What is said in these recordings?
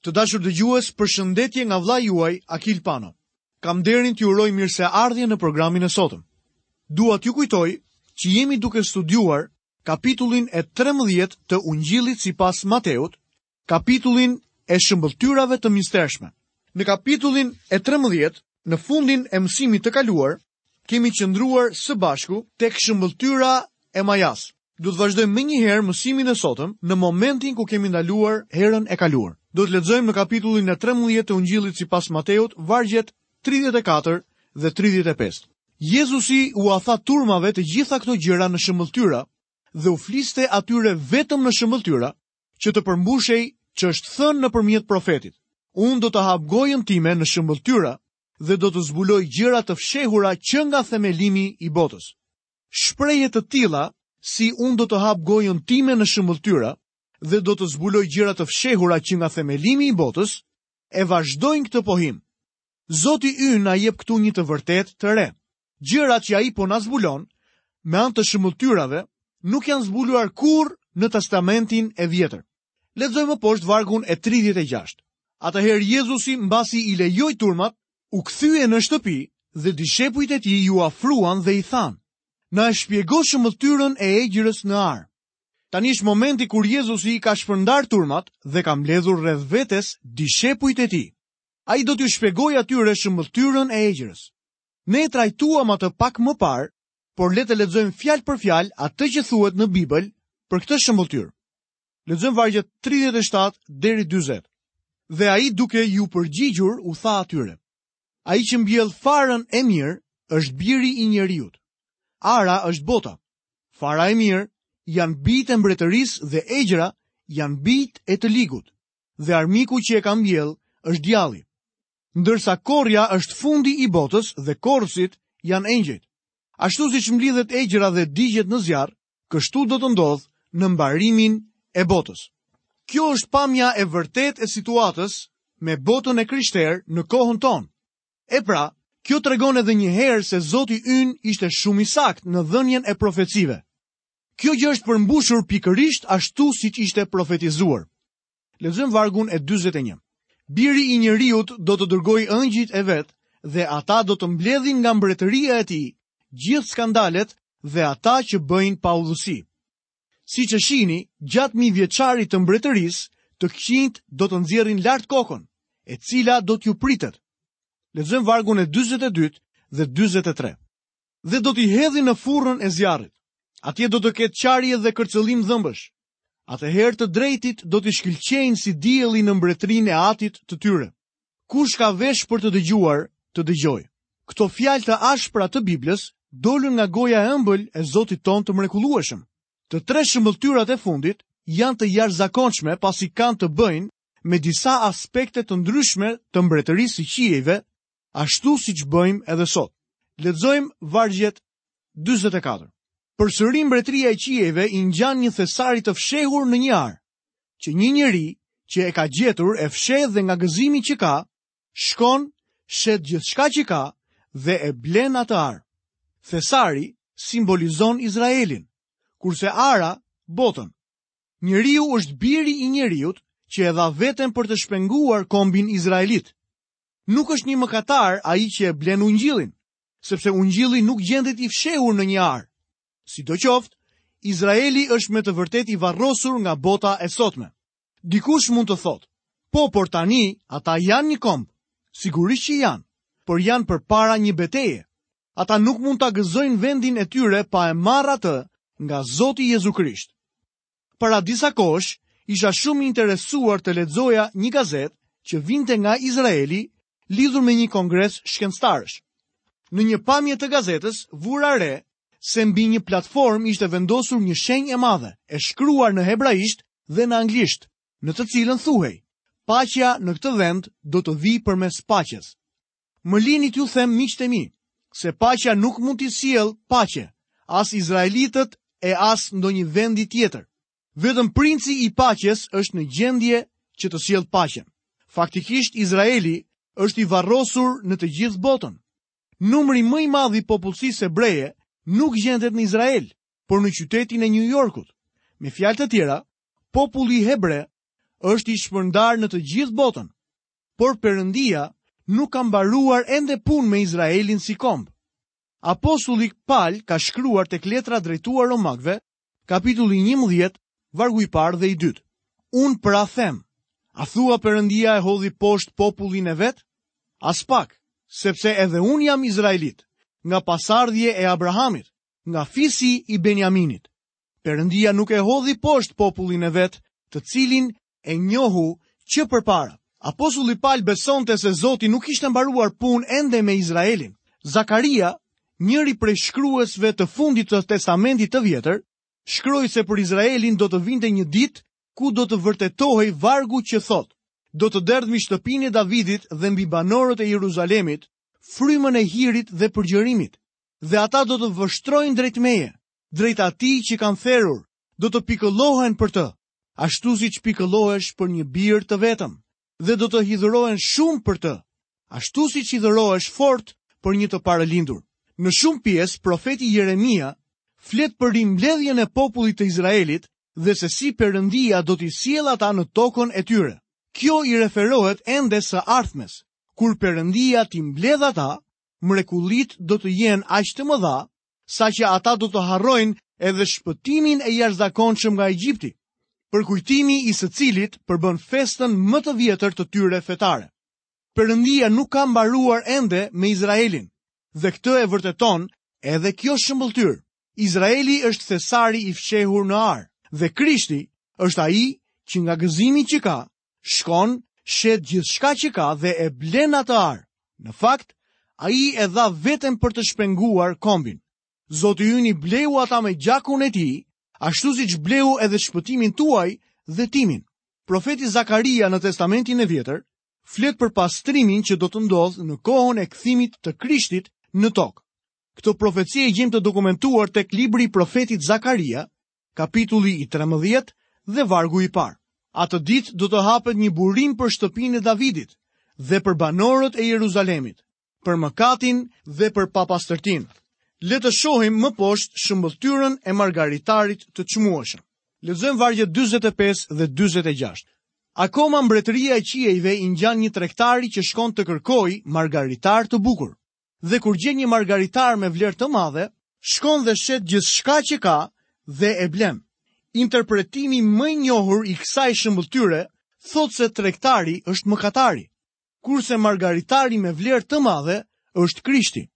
Të dashur dëgjues, përshëndetje nga vëllai juaj Akil Pano. Kam nderin t'ju uroj mirëseardhje në programin e sotëm. Dua t'ju kujtoj që jemi duke studiuar kapitullin e 13 të Ungjillit sipas Mateut, kapitullin e shëmbëlltyrave të mistershme. Në kapitullin e 13, në fundin e mësimit të kaluar, Kemi qëndruar së bashku tek shëmbëlltyra e majasë. Do të vazhdojmë menjëherë mësimin e sotëm në momentin ku kemi ndaluar herën e kaluar. Do të lexojmë në kapitullin e 13 të Ungjillit sipas Mateut, vargjet 34 dhe 35. Jezusi ua tha turmave të gjitha këto gjëra në shëmbëlltyra dhe u fliste atyre vetëm në shëmbëlltyra që të përmbushej ç'është thënë nëpërmjet profetit. Unë do ta hap gojën time në shëmbëlltyra dhe do të zbuloj gjëra të fshehura që nga themelimi i botës. Shprehje të tilla si unë do të hap gojën time në shëmbëlltyra dhe do të zbuloj gjëra të fshehura që nga themelimi i botës e vazhdojnë këtë pohim. Zoti ynë na jep këtu një të vërtetë të re. Gjërat që ai po na zbulon me anë të shëmbëlltyrave nuk janë zbuluar kurrë në Testamentin e Vjetër. Lexojmë më poshtë vargun e 36. Atëherë Jezusi mbasi i lejoi turmat, u kthye në shtëpi dhe dishepujt e tij iu afruan dhe i thanë: Na e shpjego shëmbëlltyrën e egjrës në arë. Tani është momenti kur Jezusi i ka shpërndarë turmat dhe ka mbledhur rreth vetes dishepujt e tij. Ai do t'ju shpjegojë atyre shëmbëlltyrën e egjërës. Ne e trajtuam atë pak më parë, por le të lexojmë fjalë për fjalë atë që thuhet në Bibël për këtë shëmbëlltyrë. Lexojmë vargjet 37 deri 40. Dhe ai duke iu përgjigjur u tha atyre: Ai që mbjell farën e mirë është biri i njeriut. Ara është bota. Fara e mirë janë bijtë e mbretërisë dhe egjra janë bijtë e të ligut. Dhe armiku që e ka mbjellë është djalli. ndërsa korrja është fundi i botës dhe korrësit janë engjëjt. Ashtu siç mblidhet egjra dhe digjet në zjarr, kështu do të ndodhë në mbarimin e botës. Kjo është pamja e vërtetë e situatës me botën e krishterë në kohën tonë. E pra, kjo tregon edhe një herë se Zoti ynë ishte shumë i saktë në dhënien e profecive. Kjo gjë është përmbushur pikërisht ashtu siç ishte profetizuar. Lexojmë vargun e 41. Biri i njeriut do të dërgojë engjëjt e vet dhe ata do të mbledhin nga mbretëria e tij gjithë skandalet dhe ata që bëjnë paudhësi. Siç e shihni, gjatë mijëvjeçarit të mbretërisë, të këqinjtë do të nxjerrin lart kokën, e cila do t'ju pritet. Lexojmë vargun e 42 dhe 43. dhe do t'i hedhin në furrën e zjarrit. Atje do të ketë qarje dhe kërcëllim dhëmbësh. Atëherë të drejtit do të shkëlqejnë si dielli në mbretërinë e Atit të tyre. Kush ka vesh për të dëgjuar, të dëgjojë. Këto fjalë të ashpra të Biblës dolën nga goja e ëmbël e Zotit tonë të mrekullueshëm. Të tre shëmbëlltyrat e fundit janë të jashtëzakonshme pasi kanë të bëjnë me disa aspekte të ndryshme të mbretërisë së qiejve ashtu siç bëjmë edhe sot. Lexojmë vargun 44. Përsëri mbretëria e qiejve i ngjan një thesari të fshehur në një arë, që një njeri që e ka gjetur e fsheh dhe nga gëzimi që ka, shkon, shet gjithçka që ka dhe e blen atë arë. Thesari simbolizon Izraelin, kurse ara botën. Njeriu është biri i njeriut që e dha veten për të shpenguar kombin izraelit. Nuk është një mëkatar ai që e blen ungjillin, sepse ungjilli nuk gjendet i fshehur në një arë. Sidoqoftë, Izraeli është me të vërtetë i varrosur nga bota e sotme. Dikush mund të thotë, po por tani ata janë një komb. Sigurisht që janë, por janë përpara një beteje. Ata nuk mund ta gëzojnë vendin e tyre pa e marrë atë nga Zoti Jezu Krisht. Para disa kohësh, isha shumë i interesuar të lexoja një gazetë që vinte nga Izraeli lidhur me një kongres shkencëtarësh. Në një pamje të gazetës vura re se mbi një platformë ishte vendosur një shenjë e madhe, e shkruar në hebraisht dhe në anglisht, në të cilën thuhej: Paqja në këtë vend do të vijë përmes paqes. Më lini t'ju them miqtë e mi, se paqja nuk mund t'i sjellë paqe as Izraelit e as ndonjë vendi tjetër. Vetëm Princi i Paqes është në gjendje që të sjellë paqen. Faktikisht Izraeli është i varrosur në të gjithë botën. Numri më i madh i popullsisë hebreje nuk gjendet në Izrael, por në qytetin e New Yorkut. Me fjalë të tjera, populli hebre është i shpërndarë në të gjithë botën. Por Perëndia nuk ka mbaruar ende punë me Izraelin si komb. Apostulli Pal ka shkruar tek Letra drejtuar Romakëve, kapitulli 11, vargu i parë dhe i dytë. Unë pra them, a thua Perëndia e hodhi poshtë popullin e vet? Aspak, sepse edhe unë jam izraelit, nga pasardhje e Abrahamit, nga fisi i Beniaminit. Perëndia nuk e hodhi poshtë popullin e vet, të cilin e njohu që përpara. Apostulli Pal besonte se Zoti nuk kishte mbaruar punë ende me Izraelin. Zakaria, njëri prej shkruesve të fundit të Testamentit të Vjetër, shkroi se për Izraelin do të vinte një ditë ku do të vërtetohej vargu që thotë: Do të derdh mbi shtëpinë e Davidit dhe mbi banorët e Jeruzalemit frymën e hirit dhe përgjërimit, dhe ata do të vështrojnë drejt meje, drejt atij që kanë therur, do të pikëllohen për të, ashtu siç pikëllohesh për një bir të vetëm, dhe do të hidhërohen shumë për të, ashtu siç hidhërohesh fort për një të parëlindur. Në shumë pjesë profeti Jeremia flet për rimbledhjen e popullit të Izraelit dhe se si Perëndia do t'i sjellë ata në tokën e tyre. Kjo i referohet ende së ardhmes, kur Perëndia t'i mbledhë ata, mrekullitë do të jenë aq të mëdha saqë ata do të harrojnë edhe shpëtimin e jashtëzakonshëm nga Egjipti, përkujtimi i së cilit përbën festën më të vjetër të tyre fetare. Perëndia nuk ka mbaruar ende me Izraelin, dhe këtë e vërteton edhe kjo shëmbëlltyrë. Izraeli është thesari i fshehur në arë, dhe Krishti është ai që nga gëzimi që ka, Shkon, shet gjithçka që ka dhe e blen atë arë. Në fakt, ai e dha veten për të shpenguar kombin. Zoti yni bleu ata me gjakun e tij, ashtu siç bleu edhe shpëtimin tuaj dhe timin. Profeti Zakaria në Testamentin e Vjetër flet për pastrimin që do të ndodhë në kohën e kthimit të Krishtit në tokë. Këtë profeci e gjejmë të dokumentuar tek libri i profetit Zakaria, Kapitulli i trembëdhjetë dhe vargu i parë. Atë ditë do të hapet një burim për shtëpinë e Davidit dhe për banorët e Jeruzalemit, për mëkatin dhe për papastërtinë. Le të shohim më poshtë shëmbëlltyrën e margaritarit të çmueshëm. Lexojmë vargjet 45 dhe 46. Akoma mbretëria e qiejve i ngjan një tregtari që shkon të kërkojë margaritarë të bukur. dhe kur gjen një margaritar me vlerë të madhe, shkon dhe shet gjithçka që ka dhe e blen. Interpretimi më i njohur i kësaj shëmbëlltyre thotë se tregtari është mëkatari, kurse margaritari me vlerë të madhe është Krishti.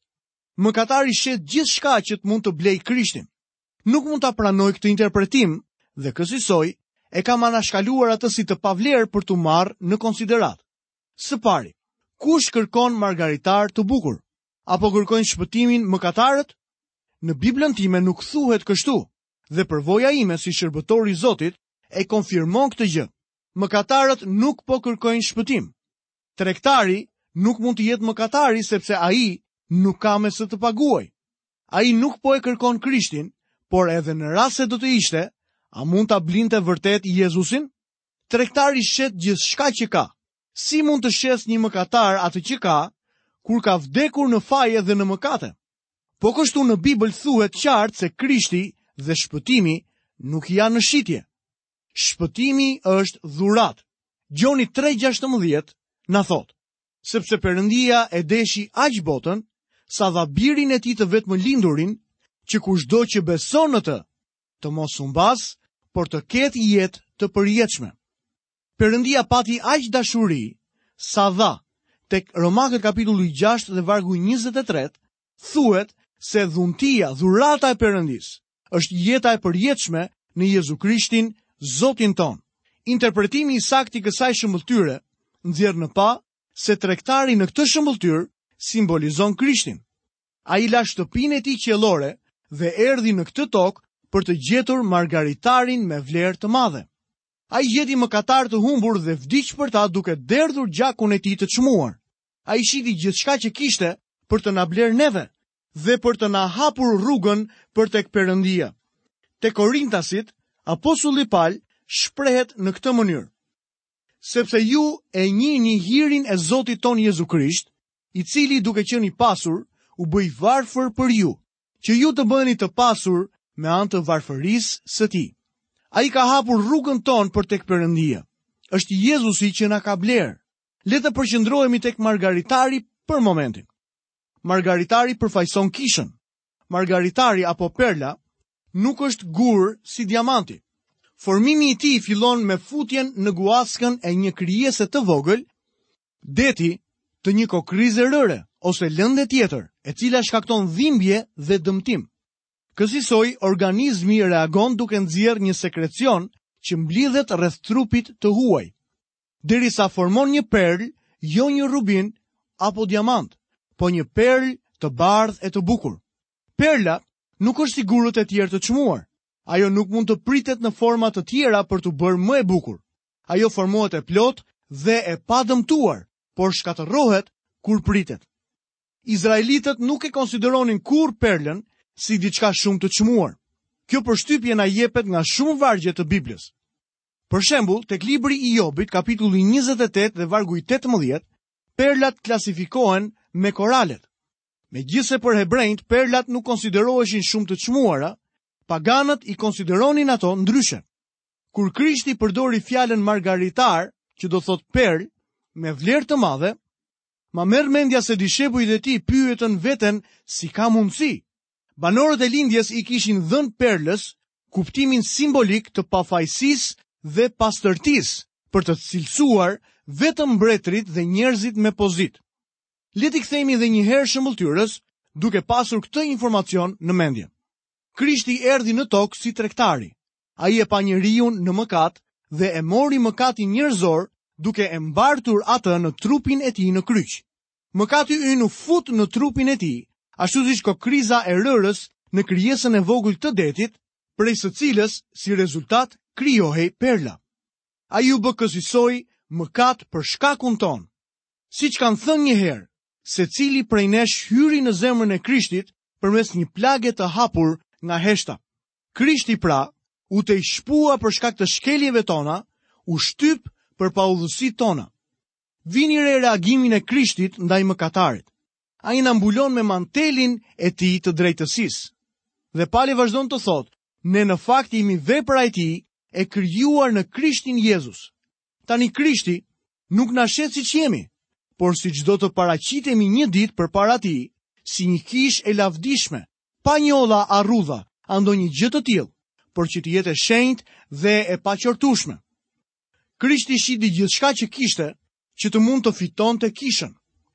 Mëkatari shet gjithçka që të mund të blejë Krishtin. Nuk mund ta pranoj këtë interpretim dhe kësisoj e kam anashkaluar atë si të pavlerë për t'u marrë në konsideratë. Së pari, kush kërkon margaritarë të bukur? A po kërkojnë shpëtimin mëkatarët? Në Biblën time nuk thuhet kështu, dhe përvoja ime si shërbëtor i Zotit e konfirmon këtë gjë. Mëkatarët nuk po kërkojnë shpëtim. Tregtari nuk mund të jetë mëkatari sepse ai nuk ka me se të paguajë. Ai nuk po e kërkon Krishtin, por edhe në rast se do të ishte, a mund ta blinte vërtet Jezusin? Tregtari shet gjithçka që ka. Si mund të shesë një mëkatar atë që ka, kur ka vdekur në faje dhe në mëkate? Po kështu në Bibël thuhet qartë se Krishti dhe shpëtimi nuk janë në shitje. Shpëtimi është dhuratë. Gjoni 3.16 na thotë, sepse Perëndia e deshi aq botën, sa dha birin e tij të vetëmlindurin, që kushdo që beson në të, të mos humbasë, por të ketë jetë të përjetshme. Perëndia pati aq dashuri sa dha. Tek Romakët kapitulli 6 dhe vargu 23 thuhet se dhuntia, dhurata e Perëndisë, është jeta e përjetshme në Jezu Krishtin, Zotin tonë. Interpretimi i saktë i kësaj shëmbëlltyre nxjerr në pah se tregtari në këtë shëmbëlltyrë simbolizon Krishtin. Ai la shtëpinë e tij qiellore dhe erdhi në këtë tokë për të gjetur margaritarin me vlerë të madhe. Ai gjeti mëkatarë të humbur dhe vdiq për ta duke derdhur gjakun e tij të çmuar. Ai shiti gjithçka që kishte për të na blerë neve dhe për të na hapur rrugën për tek Perëndia. Te Korintasit, apostulli Pal shprehet në këtë mënyrë: Sepse ju e njihni hirin e Zotit tonë Jezu Krisht, i cili duke qenë i pasur, u bë i varfër për ju, që ju të bëheni të pasur me anë të varfërisë së tij. Ai ka hapur rrugën tonë për tek Perëndia. Është Jezusi që na ka blerë. Le të përqendrohemi tek margaritari për momentin. Margaritari përfaqëson kishën. Margaritari apo perla nuk është gur si diamanti. Formimi i tij fillon me futjen në guaskën e një krijese të vogël deti të një kokrrize rëre ose lënde tjetër, e cila shkakton dhimbje dhe dëmtim. Kësisoj, organizmi reagon duke nxjerrë një sekrecion që mblidhet rreth trupit të huaj. derisa formon një perlë, jo një rubin apo diamant, por një perlë të bardhë e të bukur. Perla nuk është si gurët e tjerë të çmuar. Ajo nuk mund të pritet në forma të tjera për t'u bërë më e bukur. Ajo formohet e plotë dhe e padëmtuar, por shkatërrohet kur pritet. Izraelitët nuk e konsideronin kurrë perlën si diçka shumë të çmuar. Kjo përshtypje na jepet nga shumë vargje të Biblës. Për shembull, tek libri i Jobit, kapitulli 28 dhe vargu i 18, perlat klasifikohen me koralet. Megjithëse për hebrenjtë, perlat nuk konsideroheshin shumë të çmuara, paganët i konsideronin ato ndryshe. Kur Krishti përdori fjalën margaritar, që do thotë perlë, me vlerë të madhe, ma merr mendja se dishepujt e tij pyetën veten si ka mundësi Banorët e lindjes i kishin dhënë perlës kuptimin simbolik të pafajësisë dhe pastërtisë për të cilësuar vetëm mbretërit dhe njerëzit me pozitë. Le t'i kthehemi edhe një herë shëmbëlltyrës duke pasur këtë informacion në mendje. Krishti erdhi në tokë si tregtari. Ai e pa njeriun në mëkat dhe e mori mëkatin njerëzor duke e mbartur atë në trupin e tij në kryq. Mëkati ynë u fut në trupin e tij, ashtu siç kokrriza e rërës në krijesën e vogël të detit, prej së cilës si rezultat krijohej perla. Ai u bë kësisoj mëkat për shkakun tonë. Siç kanë thënë një herë, secili prej nesh hyri në zemrën e Krishtit përmes një plage të hapur nga heshta. Krishti pra u tejshpua për shkak të shkeljeve tona, u shtyp për paudhësitë tona. Vini re reagimin e Krishtit ndaj mëkatarit. Ai na mbulon me mantelin e tij të drejtësisë. Dhe Pali vazhdon të thotë, ne në fakt jemi vepra e tij e krijuar në Krishtin Jezus. Tani Krishti nuk na sheh siç jemi, por siç do të paraqitemi një ditë përpara tij, si një kishë e lavdishme, pa njolla a rrudha, a ndonjë gjë të tillë, por që të jetë e shenjtë dhe e paqortueshme. Krishti shiti gjithçka që kishte që të mund të fitonte kishën.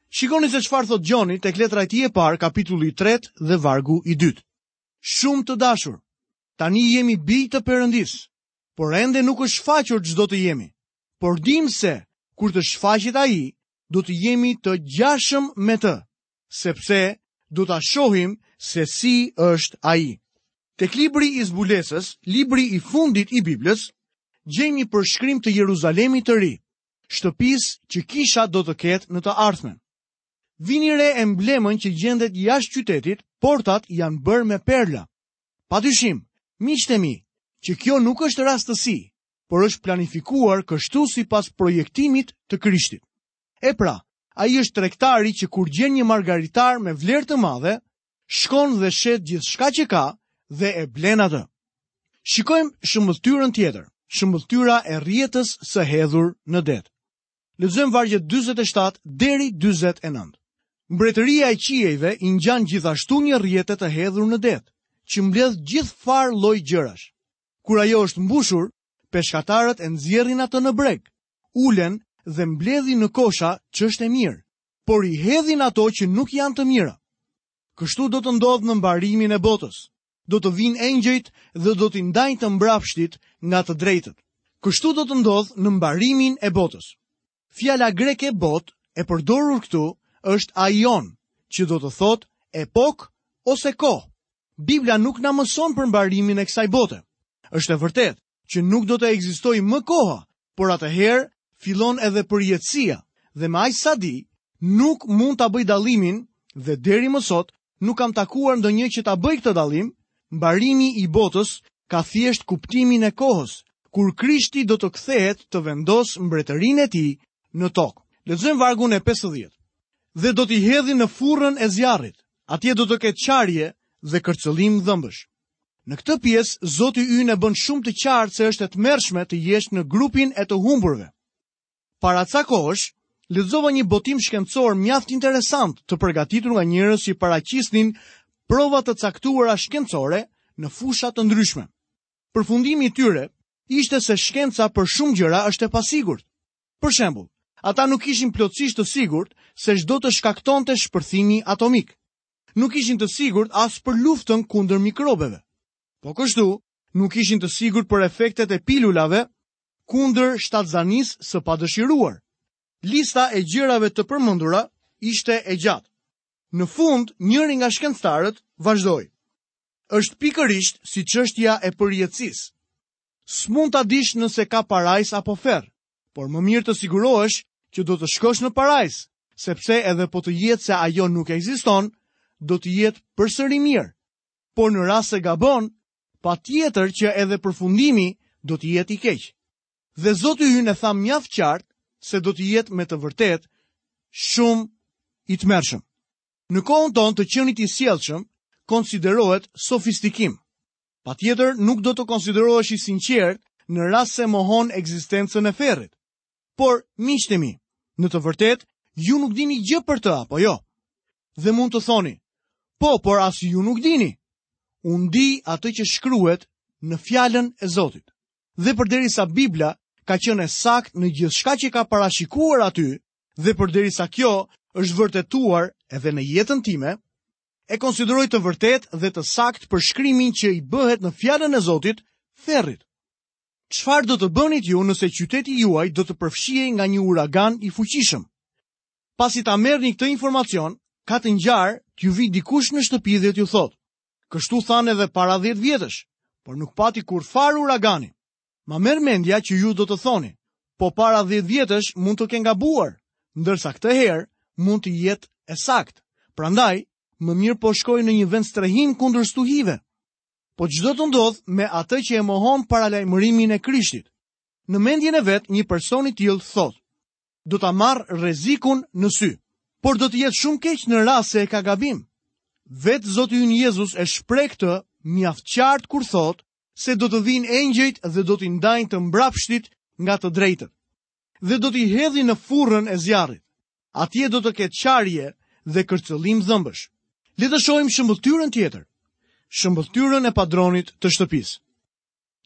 Shikoni se çfarë thotë Gjoni tek letra e tij e parë, kapitulli 3 dhe vargu i dytë. Shumë të dashur, tani jemi bij të Perëndisë, por ende nuk është shfaqur ç'do të jemi. Por dimë se kur të shfaqet ai, do të jemi të ngjashëm me të. sepse do ta shohim se si është ai. Tek libri i Zbulesës, libri i fundit i Biblës, gjejmë një përshkrim të Jeruzalemit të ri, shtëpisë që kisha do të ketë në të ardhmen. Vini re emblemën që gjendet jashtë qytetit, portat janë bërë me perla. Pa dyshim, miqtë e mi, që kjo nuk është rastësi, por është planifikuar kështu sipas projektimit të Krishtit. E pra, ai është tregtari që kur gjen një margaritar me vlerë të madhe, shkon dhe shet gjithçka që ka dhe e blen atë. Shikojmë shëmbëlltyrën tjetër, shëmbëlltyra e rrjetës së hedhur në det. Lexojmë vargjet 47 deri 49. Mbretëria e qiejve i ngjan gjithashtu një rrjete të hedhur në det, që mbledh gjithfarë lloj gjërash. Kur ajo është mbushur, peshkatarët e nxjerrin atë në breg, ulen dhe mbledhin në kosha ç'është e mirë, por i hedhin ato që nuk janë të mira. Kështu do të ndodhë në mbarimin e botës. Do të vijnë engjëjt dhe do t'i ndajnë të mbrapshtit nga të drejtët. Kështu do të ndodhë në mbarimin e botës. Fjala greke botë e përdorur këtu është aion, që do të thotë epokë ose kohë. Bibla nuk na mëson për mbarimin e kësaj bote. Është e vërtetë që nuk do të ekzistojë më koha, por atëherë fillon edhe përjetësia dhe me aq sa di, nuk mund ta bëj dallimin dhe deri më sot nuk kam takuar ndonjë që ta bëjë këtë dallim, mbarimi i botës ka thjesht kuptimin e kohës, kur Krishti do të kthehet të vendosë mbretërinë e tij në tokë. Lexojmë vargun e 50. Dhe do t'i hedhin në furrën e zjarrit. Atje do të ketë qarje dhe kërcëllim dhëmbësh. Në këtë pjesë, Zoti ynë e bën shumë të qartë se është e tmerrshme të jesh në grupin e të humburve. Para ca kohësh, lexova një botim shkencor mjaft interesant të përgatitur nga njerëz që paraqisnin prova të caktuara shkencore në fusha të ndryshme. Përfundimi i tyre ishte se shkenca për shumë gjëra është e pasigurt. Për shembull, ata nuk ishin plotësisht të sigurt se ç'do të shkaktonte shpërthimi atomik. nuk ishin të sigurt as për luftën kundër mikrobeve. Po kështu, nuk ishin të sigurt për efektet e pilulave kundër shtatzanisë së padëshiruar. Lista e gjërave të përmendura ishte e gjatë. Në fund, njëri nga shkencëtarët vazhdoi. Është pikërisht si çështja e përjetësisë. S'mund ta dish nëse ka parajsë apo ferr. por më mirë të sigurohesh që do të shkosh në parajsë, sepse edhe po të jetë se ajo nuk ekziston, do të jetë përsëri mirë. Por në rast se gabon, patjetër që edhe përfundimi do të jetë i keq. Dhe Zoti ynë e tha mjaft qartë se do të jetë me të vërtetë shumë i tmerrshëm. Në kohën tonë të qenit i sjellshëm konsiderohet sofistikim. Patjetër nuk do të konsiderohesh i sinqertë në rast se mohon ekzistencën e ferrit. Por, miqtë e mi, në të vërtetë ju nuk dini gjë për të apo jo? Dhe mund të thoni, po, por as ju nuk dini. Unë di atë që shkruhet në fjalën e Zotit. Dhe përderisa Bibla ka qenë e saktë në gjithçka që ka parashikuar aty, dhe përderisa kjo është vërtetuar edhe në jetën time, e konsideroj të vërtetë dhe të saktë përshkrimin që i bëhet në fjallën e Zotit, ferrit. Çfarë do të bënit ju nëse qyteti juaj do të përfshihej nga një uragan i fuqishëm? Pasi ta merrni këtë informacion, ka të ngjarë t'ju vijë dikush në shtëpi dhe t'ju thotë: Kështu thanë edhe para 10 vjetësh, por nuk pati kurrfarë uragani. Ma merr mendja që ju do të thoni, po para 10 vjetësh mund të kenë gabuar, ndërsa këtë herë mund të jetë e saktë. Prandaj, më mirë po shkoj në një vendstrehim kundër stuhive. Po ç'do të ndodhë me atë që e mohon paralajmërimin e Krishtit? Në mendjen e vet, një person i tillë thotë: Do ta marr rrezikun në sy, por do të jetë shumë keq në rast se e ka gabim. Vetë Zoti ynë Jezus e shpreh këtë mjaft qartë kur thotë: se do të vijnë engjëjt dhe do t'i ndajnë të mbrapshtit nga të drejtët dhe do t'i hedhin në furrën e zjarrit. Atje do të ketë qarje dhe kërcëllim dhëmbësh. Le të shohim shëmbëlltyrën tjetër, shëmbëlltyrën e padronit të shtëpisë.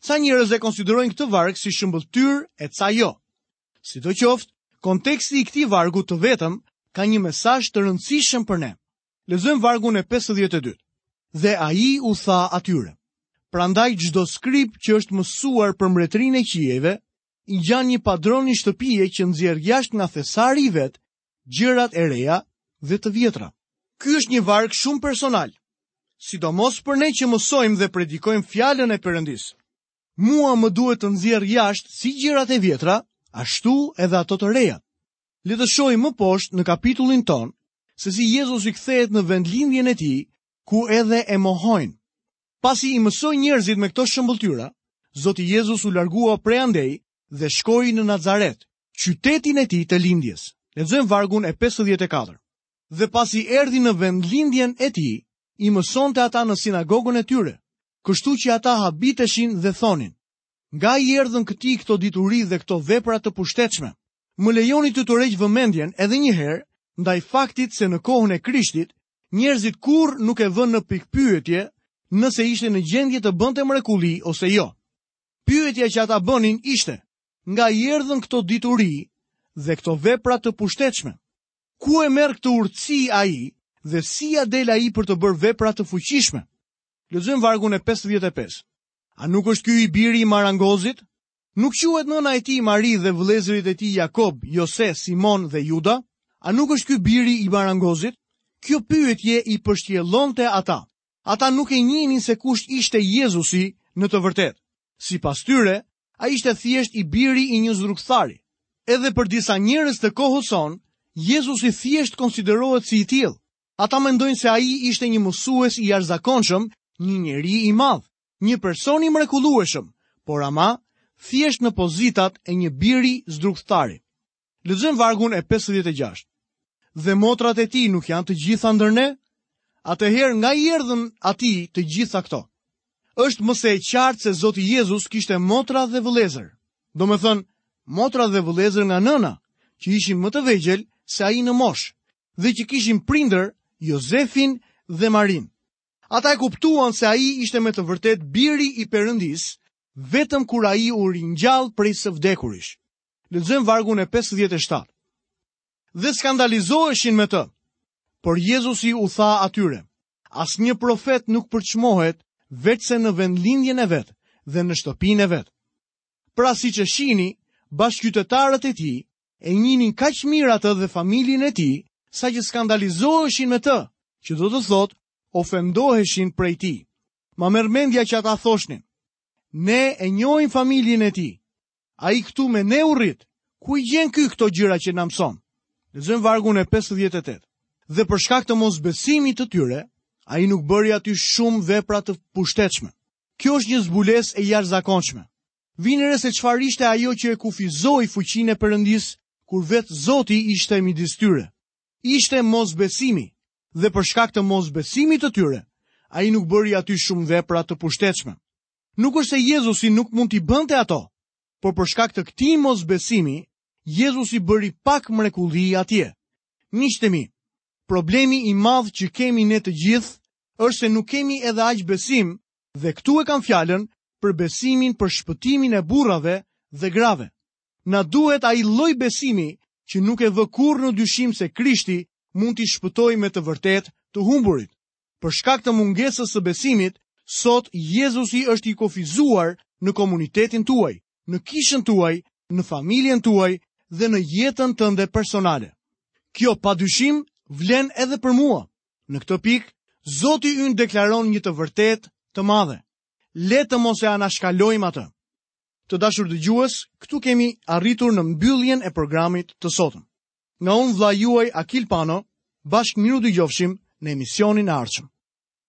Ca njerëz e konsiderojnë këtë varg si shëmbëlltyrë e ca jo. Sidoqoftë, konteksti i këtij vargu të vetëm ka një mesazh të rëndësishëm për ne. Lexojmë vargun e 52. Dhe ai u tha atyre. Prandaj çdo skrib që është mësuar për mbretërinë e qiejve, i ngjan një padroni shtëpie që nxjerr jashtë nga thesari i vet, gjërat e reja dhe të vjetra. Ky është një varg shumë personal, sidomos për ne që mësojmë dhe predikojmë fjalën e Perëndisë. Mua më duhet të nxjerr jashtë si gjërat e vjetra, ashtu edhe ato të reja. Le të shohim më poshtë në kapitullin tonë se si Jezusi kthehet në vendlindjen e tij, ku edhe e mohojnë. Pasi i mësoi njerëzit me këto shëmbëlltyra, Zoti Jezus u largua prej andej dhe shkoi në Nazaret, qytetin e tij të lindjes. Lexojmë vargun e 54. Dhe pasi erdhi në vendlindjen e tij, i mësonte ata në sinagogën e tyre, kështu që ata habiteshin dhe thonin: Nga i erdhën këtij këto dituri dhe këto vepra të pushtetshme? Më lejoni të tërheq vëmendjen edhe një herë ndaj faktit se në kohën e Krishtit, njerëzit kurrë nuk e vënë në pikëpyetje nëse ishte në gjendje të bënte mrekulli ose jo. Pyetja që ata bënin ishte, nga i erdhën këto dituri dhe këto vepra të pushtetshme? Ku e merr këtë urtësi ai dhe si ia del ai për të bërë vepra të fuqishme? Lexojmë vargun e 55. A nuk është ky i biri i Marangozit? Nuk quhet nëna e tij Mari dhe vëllezërit e tij Jakob, Jose, Simon dhe Juda? A nuk është ky biri i Marangozit? Kjo pyetje i pështjellonte ata. Ata nuk e njihnin se kush ishte Jezusi në të vërtetë. Sipas tyre, ai ishte thjesht i biri i një zdrukthtari. Edhe për disa njerëz të kohës sonë, Jezusi thjesht konsiderohet si i tillë. Ata mendojnë se ai ishte një mësues i jashtëzakonshëm, një njeri i madh, një person i mrekullueshëm, por ama, thjesht në pozitat e një biri zdrukthtari. Lexojmë vargun e pesëdhjetë e gjashtë. Dhe motrat e tij nuk janë të gjitha ndër ne? Atëherë nga i erdhën atij të gjitha këto? Është më se e qartë se Zoti Jezus kishte motra dhe vëllezër. Domethënë, motra dhe vëllezër nga nëna, që ishin më të vegjël se ai në moshë, dhe që kishin prindër Jozefin dhe Marinë. Ata e kuptuan se ai ishte me të vërtetë biri i Perëndisë vetëm kur ai u ringjall prej së vdekurish. Lexojmë vargun e 57. Dhe skandalizoheshin me të. Por Jezusi u tha atyre: Asnjë profet nuk përçmohet veçse në vendlindjen e vet dhe në shtëpinë e vet. Pra siç e shihni, bashkëqytetarët e tij e njihnin kaq mirë atë dhe familjen e tij, saqë skandalizoheshin me të, që do të thotë, ofendoheshin prej tij. Ma merr mendja që ata thoshnin, ne e njohim familjen e tij, ai këtu me ne u rrit, ku i gjen ky këto gjëra që na mëson? Lexojmë vargun e 58. Dhe për shkak të mosbesimit të tyre, ai nuk bëri aty shumë vepra të pushtetshme. Kjo është një zbulesë e jashtëzakonshme. Vini re se çfarë ishte ajo që e kufizoi fuqinë e Perëndisë kur vetë Zoti ishte midis tyre. Ishte mosbesimi, dhe për shkak të mosbesimit të tyre, ai nuk bëri aty shumë vepra të pushtetshme. Nuk është se Jezusi nuk mund t'i bënte ato, por për shkak të këtij mosbesimi, Jezusi bëri pak mrekulli atje. Miqtë e mi, problemi i madh që kemi ne të gjithë është se nuk kemi edhe aq besim dhe këtu e kam fjalën për besimin për shpëtimin e burrave dhe grave. Na duhet ai lloj besimi që nuk e vë kurrë në dyshim se Krishti mund t'i shpëtojë me të vërtetë të humburit. Për shkak të mungesës së besimit, sot Jezusi është i kufizuar në komunitetin tuaj, në kishën tuaj, në familjen tuaj dhe në jetën tënde personale. Kjo pa dyshim vlen edhe për mua. Në këtë pikë, Zoti ynë deklaron një të vërtetë të madhe. Le të mos e anashkalojmë atë. Të dashur dëgjues, këtu kemi arritur në mbylljen e programit të sotëm. Nga unë vëllai juaj Akil Pano, bashkë mirudëgjofshim në emisionin e ardhshëm.